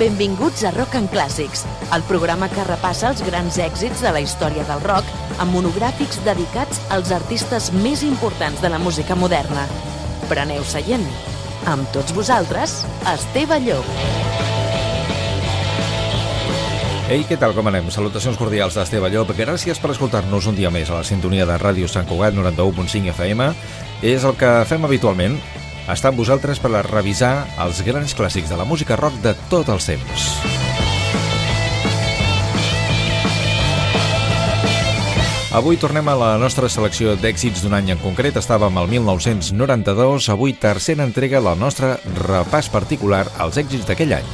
Benvinguts a Rock and Clàssics, el programa que repassa els grans èxits de la història del rock amb monogràfics dedicats als artistes més importants de la música moderna. Preneu seient. Amb tots vosaltres, Esteve Llop. Ei, què tal, com anem? Salutacions cordials d'Esteve Llop. Gràcies per escoltar-nos un dia més a la sintonia de Ràdio Sant Cugat 91.5 FM. És el que fem habitualment, està amb vosaltres per a revisar els grans clàssics de la música rock de tot els temps. Avui tornem a la nostra selecció d'èxits d'un any en concret. Estàvem al 1992, avui tercera entrega del nostre repàs particular als èxits d'aquell any.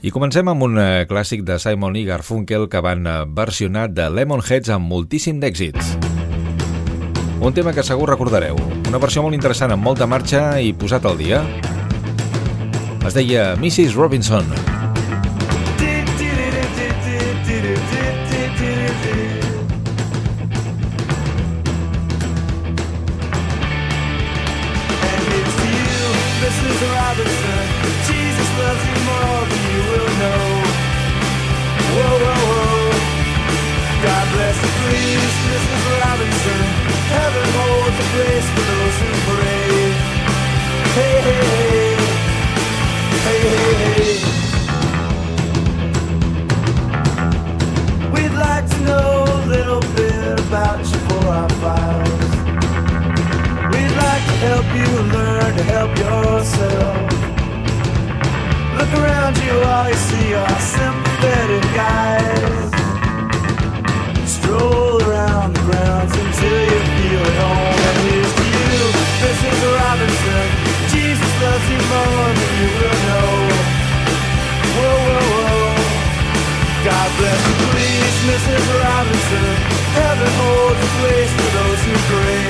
I comencem amb un eh, clàssic de Simon i Garfunkel que van eh, versionar de Lemonheads amb moltíssim d'èxits. Un tema que segur recordareu. Una versió molt interessant, amb molta marxa i posat al dia. Es deia Mrs. Robinson. Help yourself. Look around you, all you see are sympathetic guys. Stroll around the grounds until you feel at home. And here's to you, Mrs. Robinson. Jesus loves you more than you will know. Whoa, whoa, whoa. God bless you, please, Mrs. Robinson. Heaven holds a place for those who pray.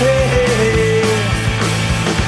Hey, hey, hey.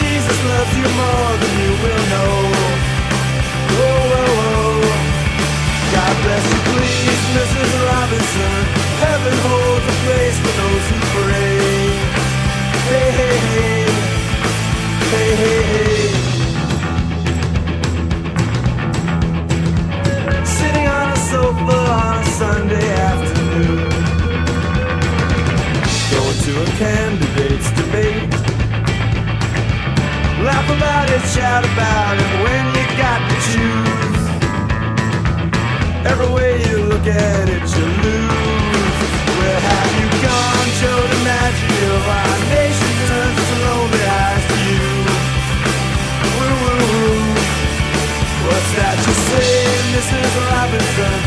Jesus loves you more than you will know. Whoa, whoa, whoa. God bless you, please, Mrs. Robinson. Heaven holds a place for those who pray. Hey, hey, hey. Hey, hey, hey. Laugh about it, shout about it when you got to choose. Every way you look at it, you lose. Where have you gone, Joe DiMaggio? Our nation turns its lonely eyes to you. Woo, woo, woo. What's that you say, Mrs. Robinson?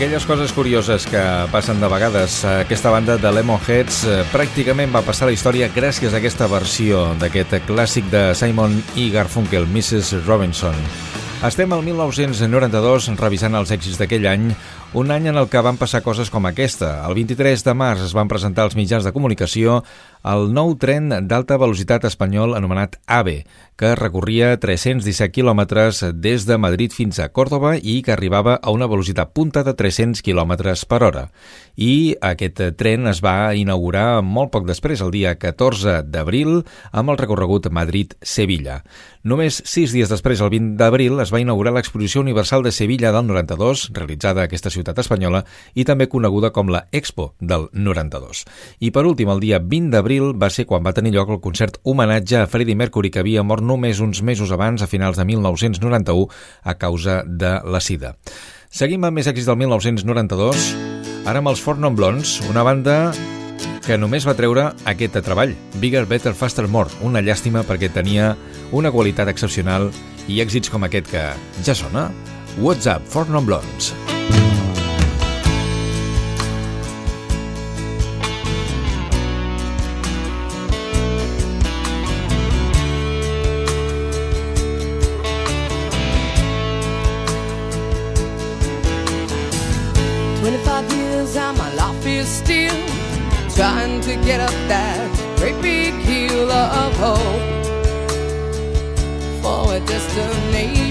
Aquelles coses curioses que passen de vegades. Aquesta banda de Lemonheads eh, pràcticament va passar la història gràcies a aquesta versió d'aquest clàssic de Simon i Garfunkel, Mrs. Robinson. Estem al 1992 revisant els èxits d'aquell any, un any en el que van passar coses com aquesta. El 23 de març es van presentar als mitjans de comunicació el nou tren d'alta velocitat espanyol anomenat AVE, que recorria 317 quilòmetres des de Madrid fins a Còrdoba i que arribava a una velocitat punta de 300 quilòmetres per hora. I aquest tren es va inaugurar molt poc després, el dia 14 d'abril, amb el recorregut Madrid-Sevilla. Només sis dies després, el 20 d'abril, es va inaugurar l'exposició universal de Sevilla del 92, realitzada a aquesta ciutat ciutat espanyola i també coneguda com la Expo del 92. I per últim, el dia 20 d'abril va ser quan va tenir lloc el concert homenatge a Freddie Mercury, que havia mort només uns mesos abans, a finals de 1991, a causa de la sida. Seguim amb més èxits del 1992, ara amb els Four Non Blondes, una banda que només va treure aquest treball, Bigger, Better, Faster, More, una llàstima perquè tenia una qualitat excepcional i èxits com aquest que ja sona What's Up for Non Blondes.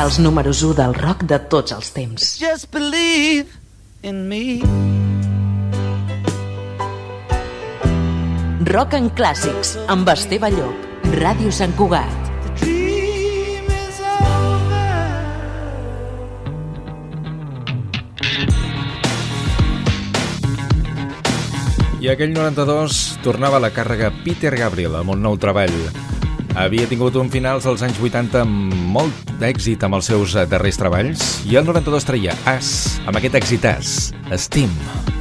Els números 1 del rock de tots els temps. Just believe in me. Rock en clàssics, amb Esteve Llop, Ràdio Sant Cugat. I aquell 92 tornava a la càrrega Peter Gabriel amb un nou treball. Havia tingut un finals als anys 80 amb molt d'èxit amb els seus darrers treballs i el 92 traia As, amb aquest exitàs, Steam. Steam.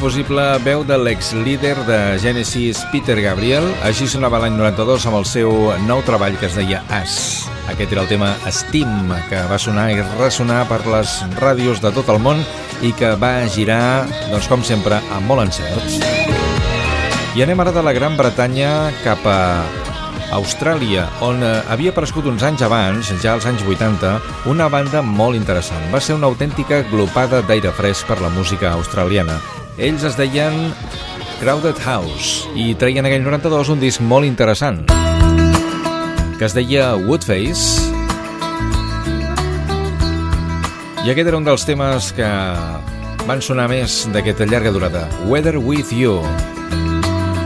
L'inconfusible veu de l'ex-líder de Genesis, Peter Gabriel, així sonava l'any 92 amb el seu nou treball que es deia As. Aquest era el tema Steam, que va sonar i ressonar per les ràdios de tot el món i que va girar, doncs com sempre, amb molt encerts. I anem ara de la Gran Bretanya cap a Austràlia, on eh, havia aparegut uns anys abans, ja als anys 80, una banda molt interessant. Va ser una autèntica glopada d'aire fresc per la música australiana. Ells es deien Crowded House i treien aquell 92 un disc molt interessant que es deia Woodface. I aquest era un dels temes que van sonar més d'aquesta llarga durada. Weather With You.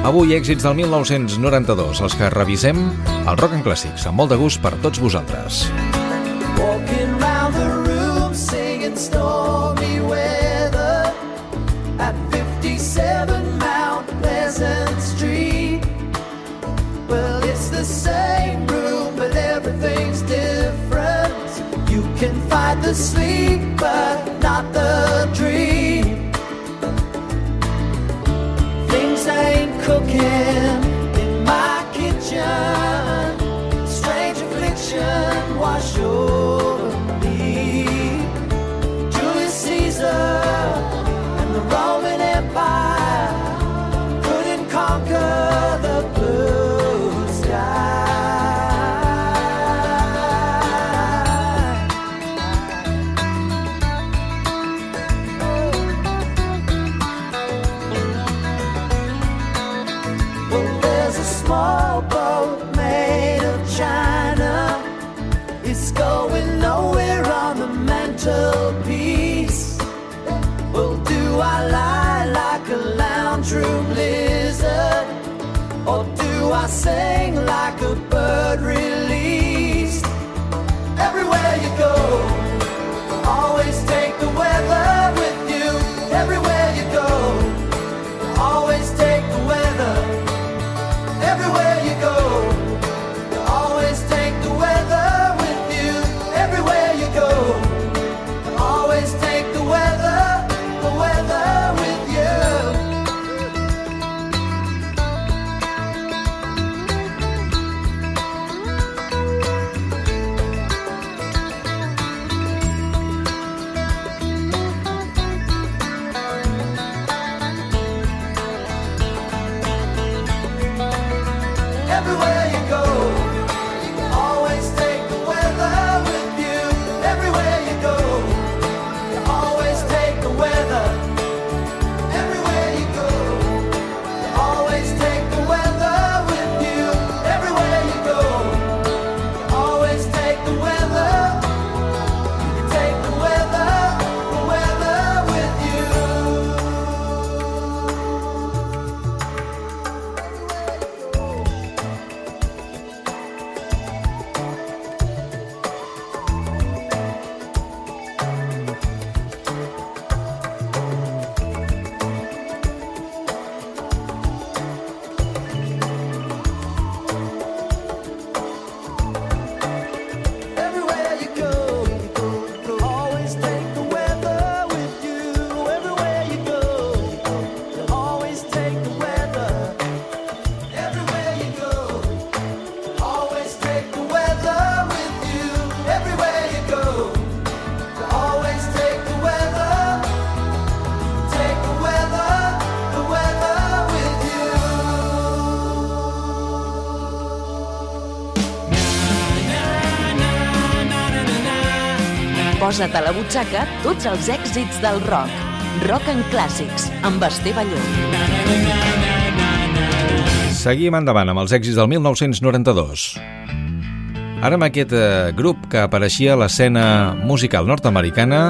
Avui èxits del 1992, els que revisem el Rock and Clàssics, amb molt de gust per tots vosaltres. Walking round the room singing stormy the sleep, but not the dream. Things ain't cooking in my kitchen. Strange affliction wash over sing like Posa't a la butxaca tots els èxits del rock. Rock en clàssics, amb Esteve Balló. Seguim endavant amb els èxits del 1992. Ara amb aquest eh, grup que apareixia a l'escena musical nord-americana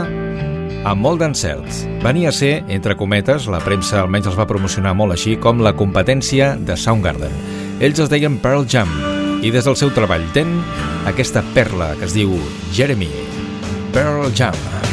amb molt d'encert. Venia a ser, entre cometes, la premsa almenys els va promocionar molt així, com la competència de Soundgarden. Ells es deien Pearl Jam i des del seu treball ten aquesta perla que es diu Jeremy. Pearl Jam.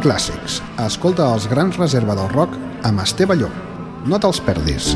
Clàssics. Escolta els grans reserva del rock amb Esteve Llop. No te'ls perdis.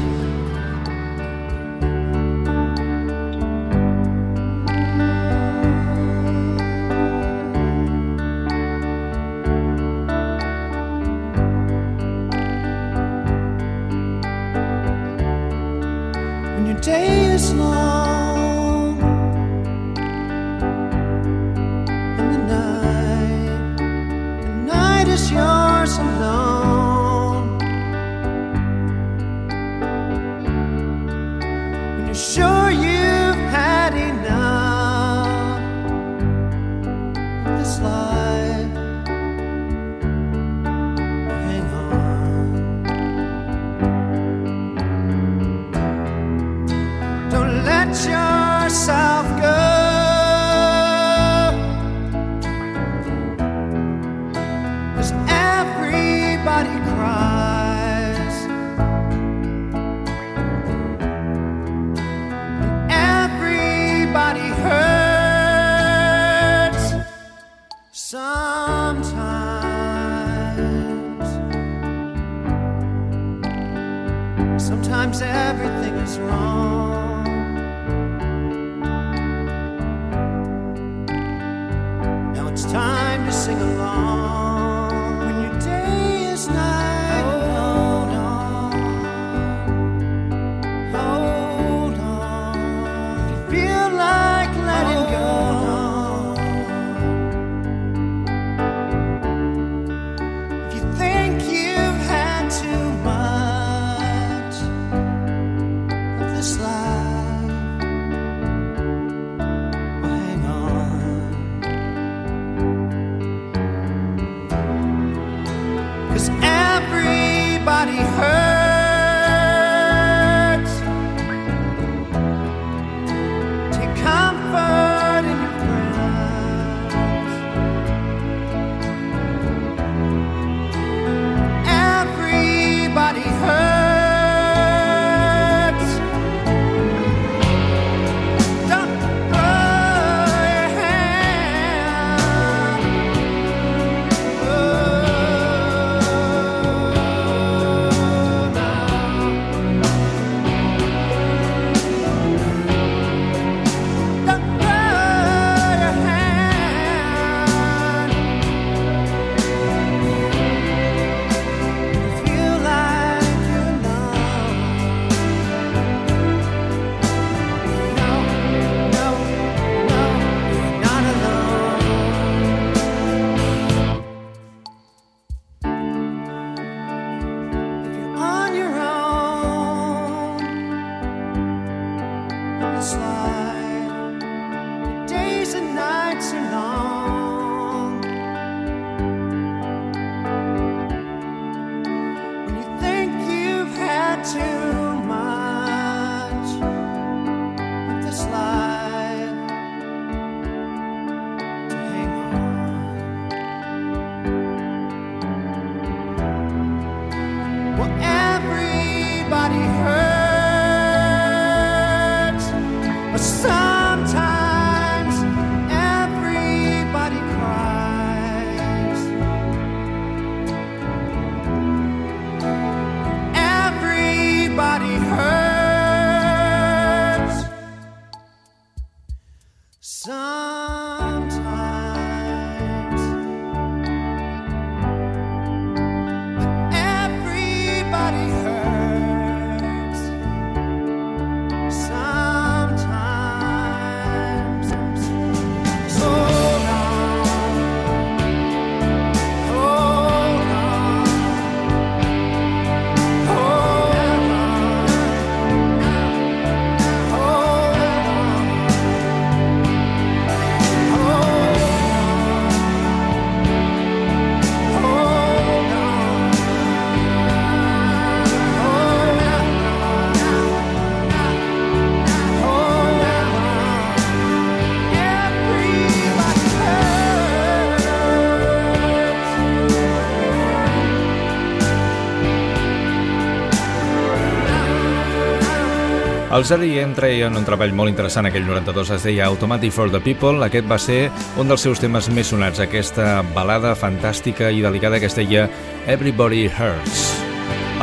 Els R.E.M. treien un treball molt interessant aquell 92, es deia Automatic for the People. Aquest va ser un dels seus temes més sonats, aquesta balada fantàstica i delicada que es deia Everybody Hurts.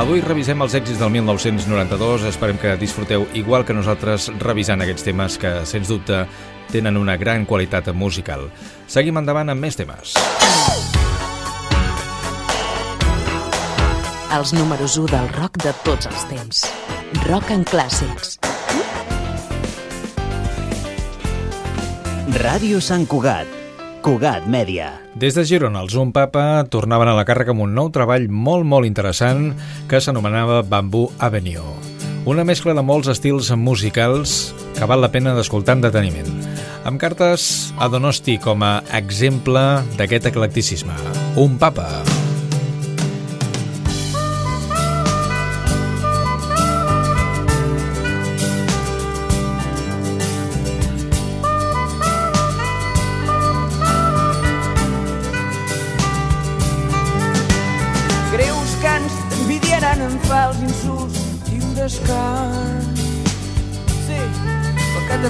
Avui revisem els èxits del 1992, esperem que disfruteu igual que nosaltres revisant aquests temes que, sens dubte, tenen una gran qualitat musical. Seguim endavant amb més temes. Els números 1 del rock de tots els temps. Rock en clàssics. Ràdio Sant Cugat. Cugat Mèdia. Des de Girona, els Un Papa tornaven a la càrrega amb un nou treball molt, molt interessant que s'anomenava Bamboo Avenue. Una mescla de molts estils musicals que val la pena d'escoltar amb deteniment. Amb cartes a Donosti com a exemple d'aquest eclecticisme. Un Papa. Greus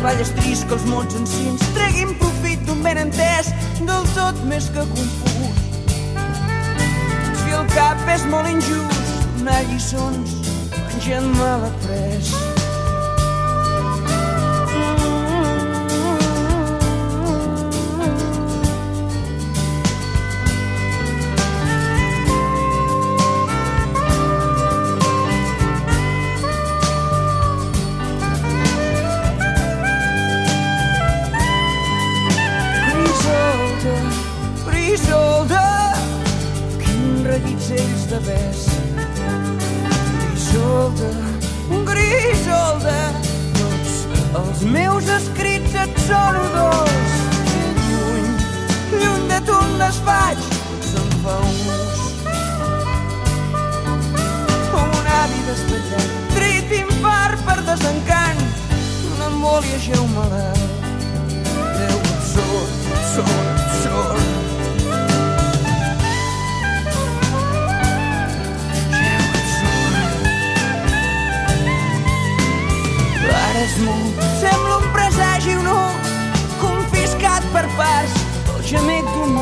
trist que els mots en si ens treguin profit d'un ben entès del tot més que confús. Si el cap és molt injust, donar lliçons gent mal après. De ves. Grisolda, Grisolda, tots els meus escrits et són dos. Lluny, lluny de tu em desfaig, fa un ús. Un avi despetat, trit infart per desencant, una embòlia geu malalt. Déu, absurd, absurd, és sembla un presagi o no, confiscat per parts, el gemec d'un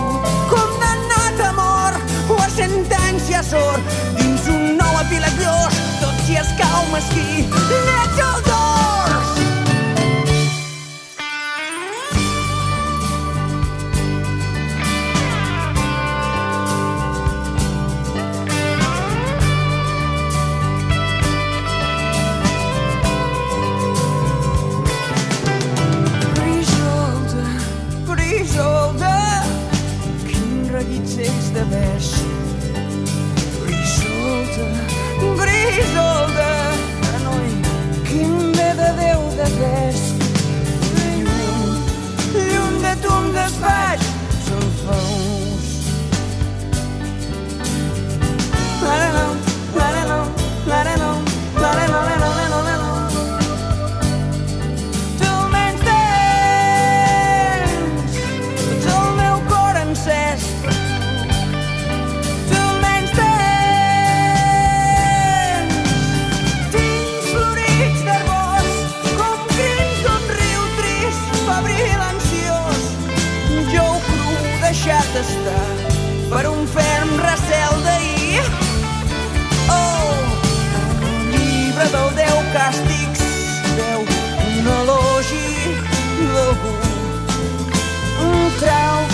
condemnat a mort o a sentència sort, dins un nou gros, tot s'hi escau mesquí, lleig el dors. Quin reguitzell de ves. Grisolda, Grisolda, noi, quin bé de Déu de ves. Lluny, lluny de tu em desfaig, deixat estar per un ferm recel d'ahir. Oh, el llibre del Déu càstigs veu un elogi d'algú. Un trau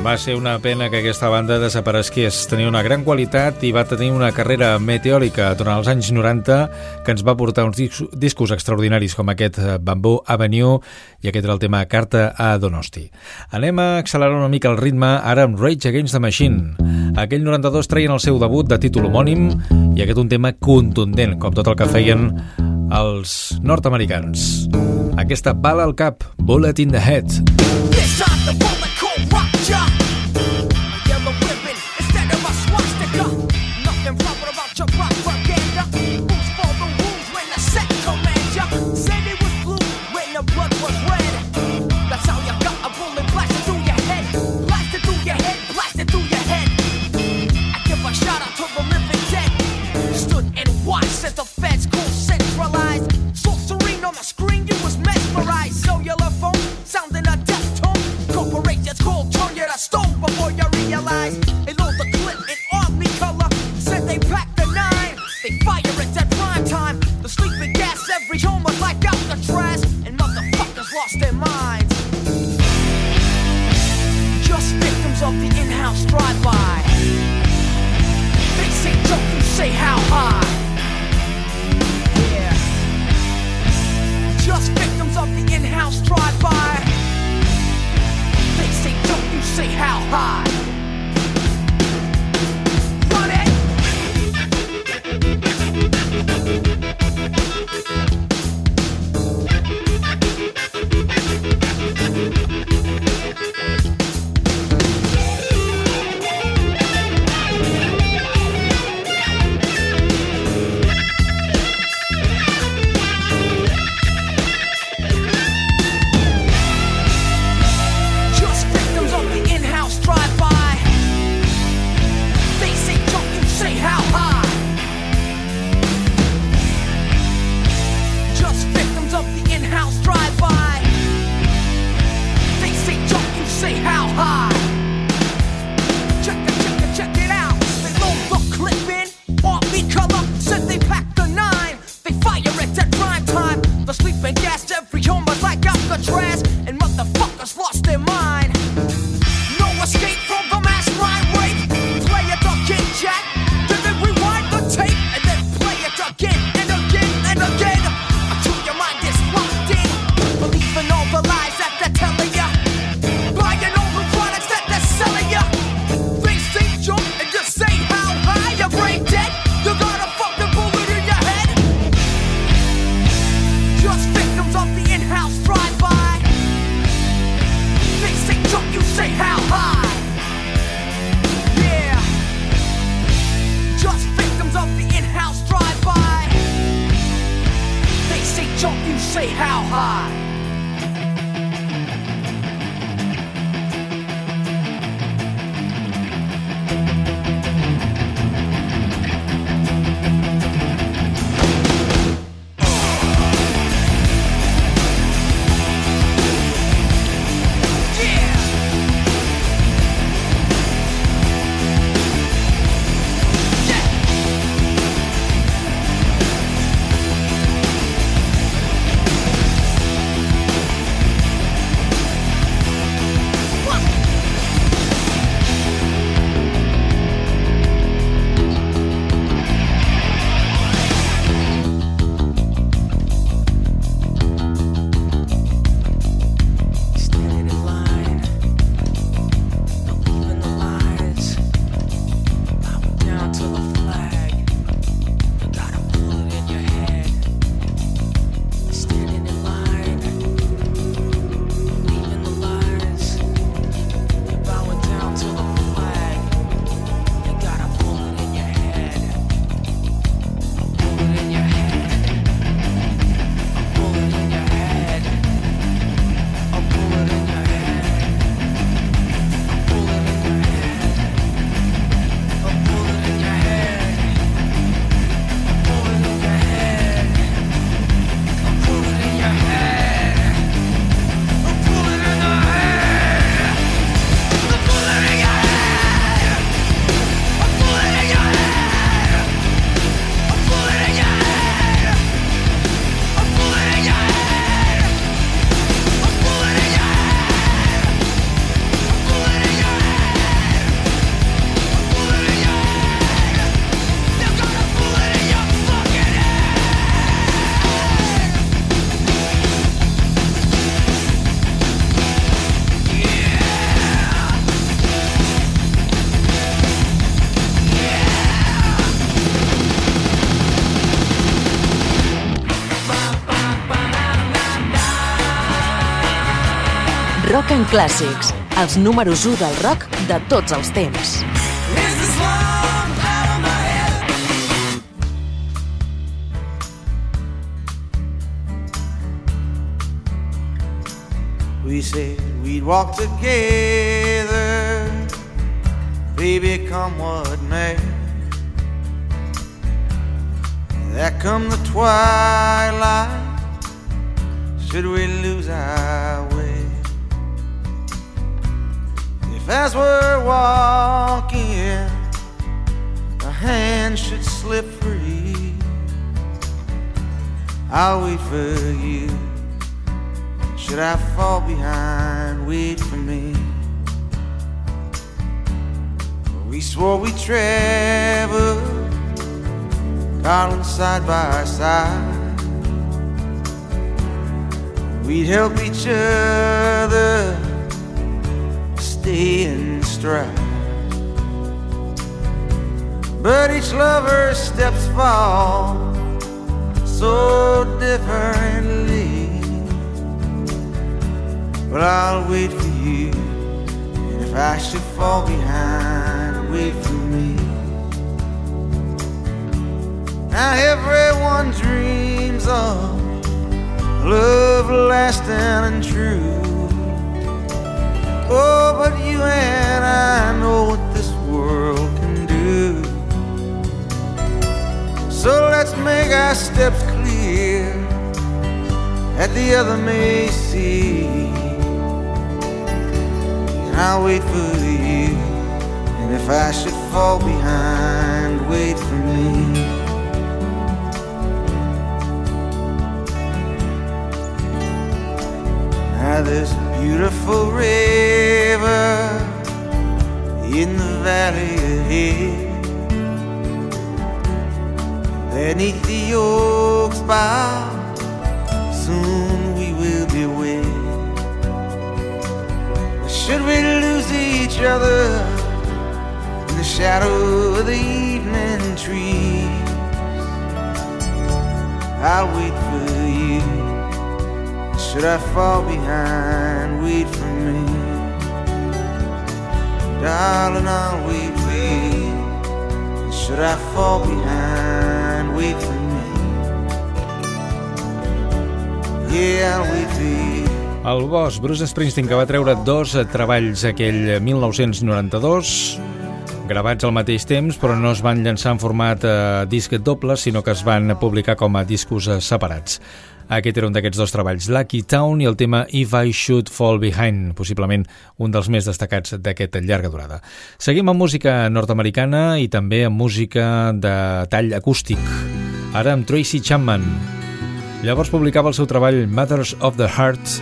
Va ser una pena que aquesta banda desaparegués. Tenia una gran qualitat i va tenir una carrera meteòrica durant els anys 90 que ens va portar uns discos, extraordinaris com aquest eh, Bamboo Avenue i aquest era el tema Carta a Donosti. Anem a accelerar una mica el ritme ara amb Rage Against the Machine. Aquell 92 treien el seu debut de títol homònim i aquest un tema contundent, com tot el que feien els nord-americans. Aquesta bala al cap, Bullet in the Head. This time the bullet cold rock ya. Rock and Clàssics, els números 1 del rock de tots els temps. We said we'd walk together, baby, come what may. That come the twilight, should we lose our way? If as we're walking, a hand should slip free, I'll wait for you. Should I fall behind, wait for me. We swore we'd travel, darling, side by side. We'd help each other stay in stride. But each lover's steps fall so differently. But I'll wait for you. And if I should fall behind, wait for me. Now everyone dreams of love lasting and true. Oh, but you and I know what this world can do. So let's make our steps clear that the other may see. And I'll wait for you. And if I should fall behind, wait for me. Now there's beautiful river in the valley ahead. Beneath the oaks bough, soon we will be wed. Should we lose each other in the shadow of the evening trees? I'll wait for you. Should I fall behind, Darling, I'll wait for you. Should I fall behind, wait for me. Yeah, we did. El boss Bruce Springsteen que va treure dos treballs aquell 1992 gravats al mateix temps però no es van llançar en format eh, disc doble sinó que es van publicar com a discos eh, separats. Aquest era un d'aquests dos treballs, Lucky Town i el tema If I Should Fall Behind, possiblement un dels més destacats d'aquesta llarga durada. Seguim amb música nord-americana i també amb música de tall acústic. Ara amb Tracy Chapman. Llavors publicava el seu treball Mothers of the Heart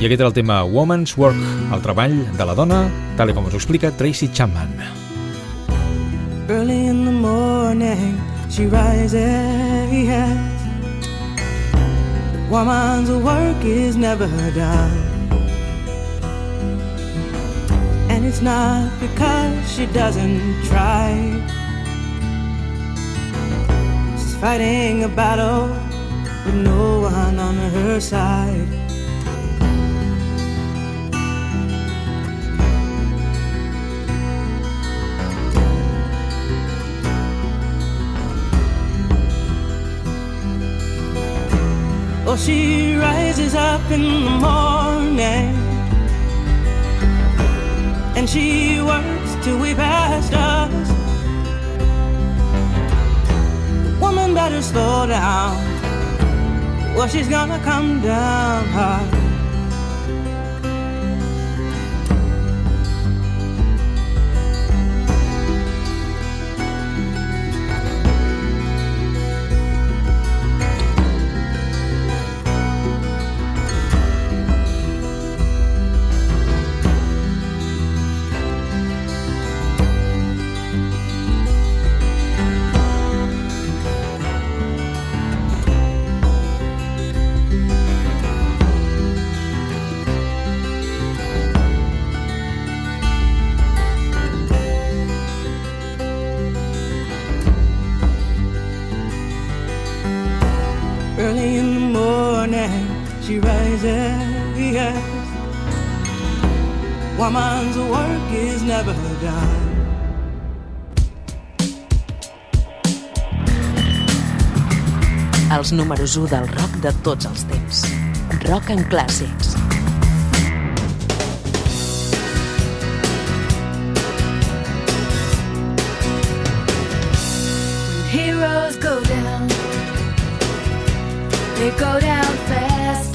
i aquest era el tema Woman's Work, el treball de la dona, tal com us explica Tracy Chapman. Early in the morning, she rises. Woman's work is never done. And it's not because she doesn't try. She's fighting a battle with no one on her side. Oh, she rises up in the morning and she works till we past us. Woman, better slow down. Well, she's gonna come down hard. Els números 1 del rock de tots els temps. Rock en clàssics. Heroes go down, they go down fast.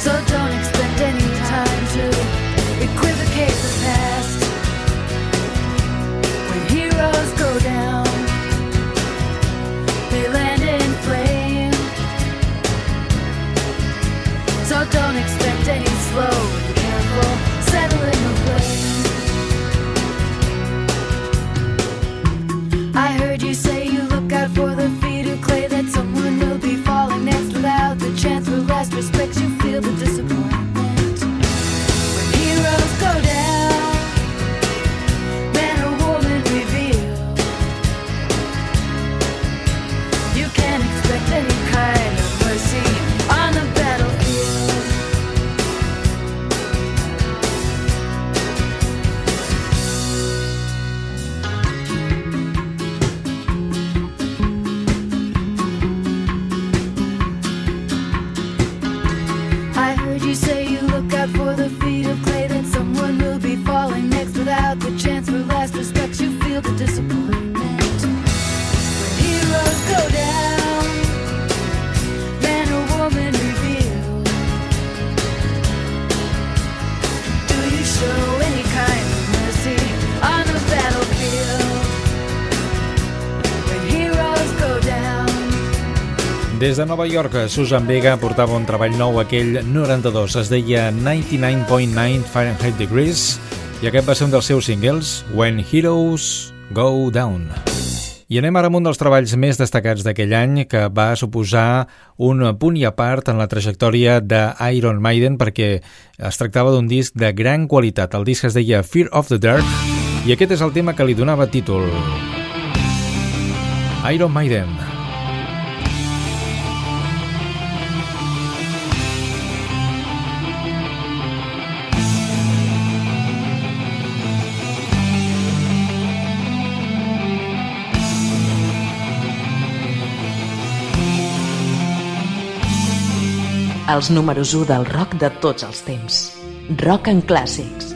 So don't Des de Nova York, Susan Vega portava un treball nou aquell 92, es deia 99.9 Fahrenheit Degrees i aquest va ser un dels seus singles, When Heroes Go Down. I anem ara amb un dels treballs més destacats d'aquell any que va suposar un punt i a part en la trajectòria d'Iron Maiden perquè es tractava d'un disc de gran qualitat. El disc es deia Fear of the Dark i aquest és el tema que li donava títol. Iron Maiden. els números 1 del rock de tots els temps. Rock en clàssics.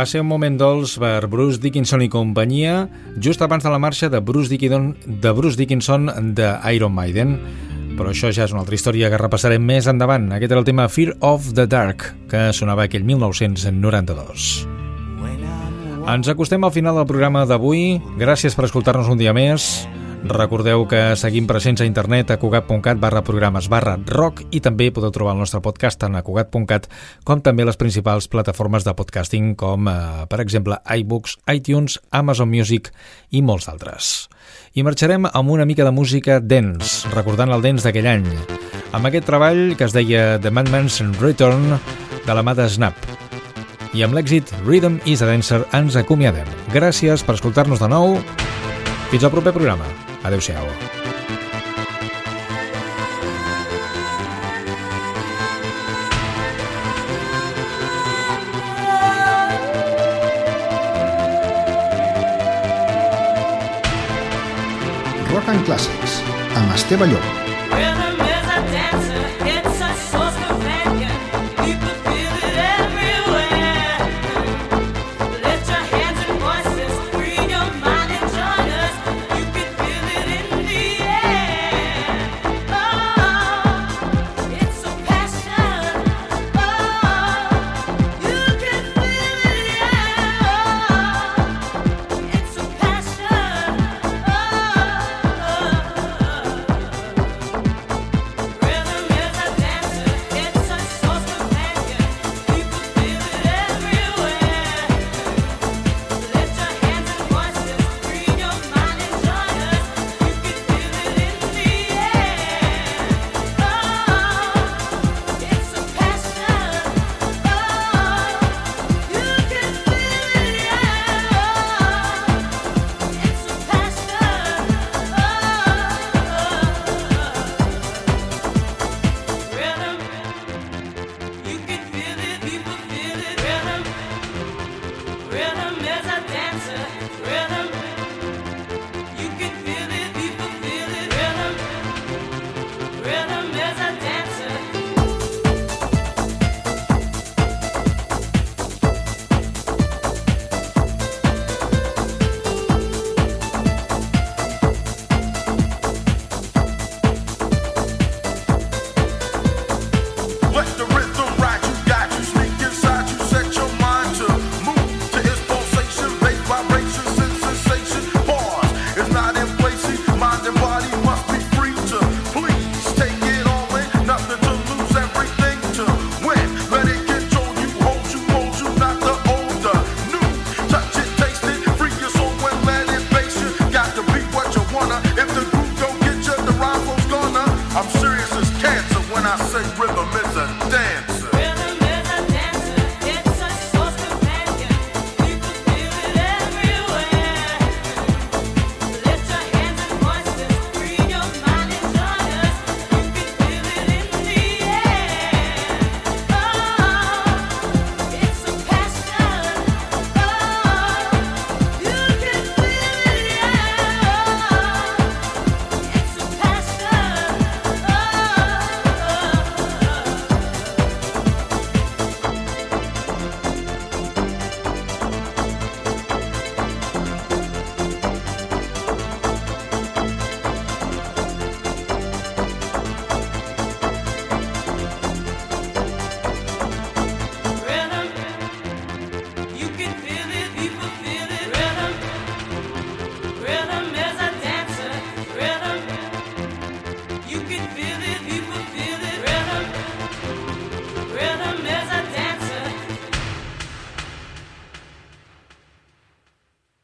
Va ser un moment dolç per Bruce Dickinson i companyia just abans de la marxa de Bruce Dickinson de, Bruce Dickinson de Iron Maiden. Però això ja és una altra història que repassarem més endavant. Aquest era el tema Fear of the Dark, que sonava aquell 1992. Ens acostem al final del programa d'avui. Gràcies per escoltar-nos un dia més. Recordeu que seguim presents a internet a cugat.cat barra programes barra rock i també podeu trobar el nostre podcast a cugat.cat com també les principals plataformes de podcasting com, eh, per exemple, iBooks, iTunes, Amazon Music i molts altres. I marxarem amb una mica de música dance, recordant el dance d'aquell any, amb aquest treball que es deia The Madman's Return de la mà de Snap. I amb l'èxit Rhythm is a Dancer ens acomiadem. Gràcies per escoltar-nos de nou. Fins al proper programa. Adéu-siau. Rock and Classics, amb Esteve Llop.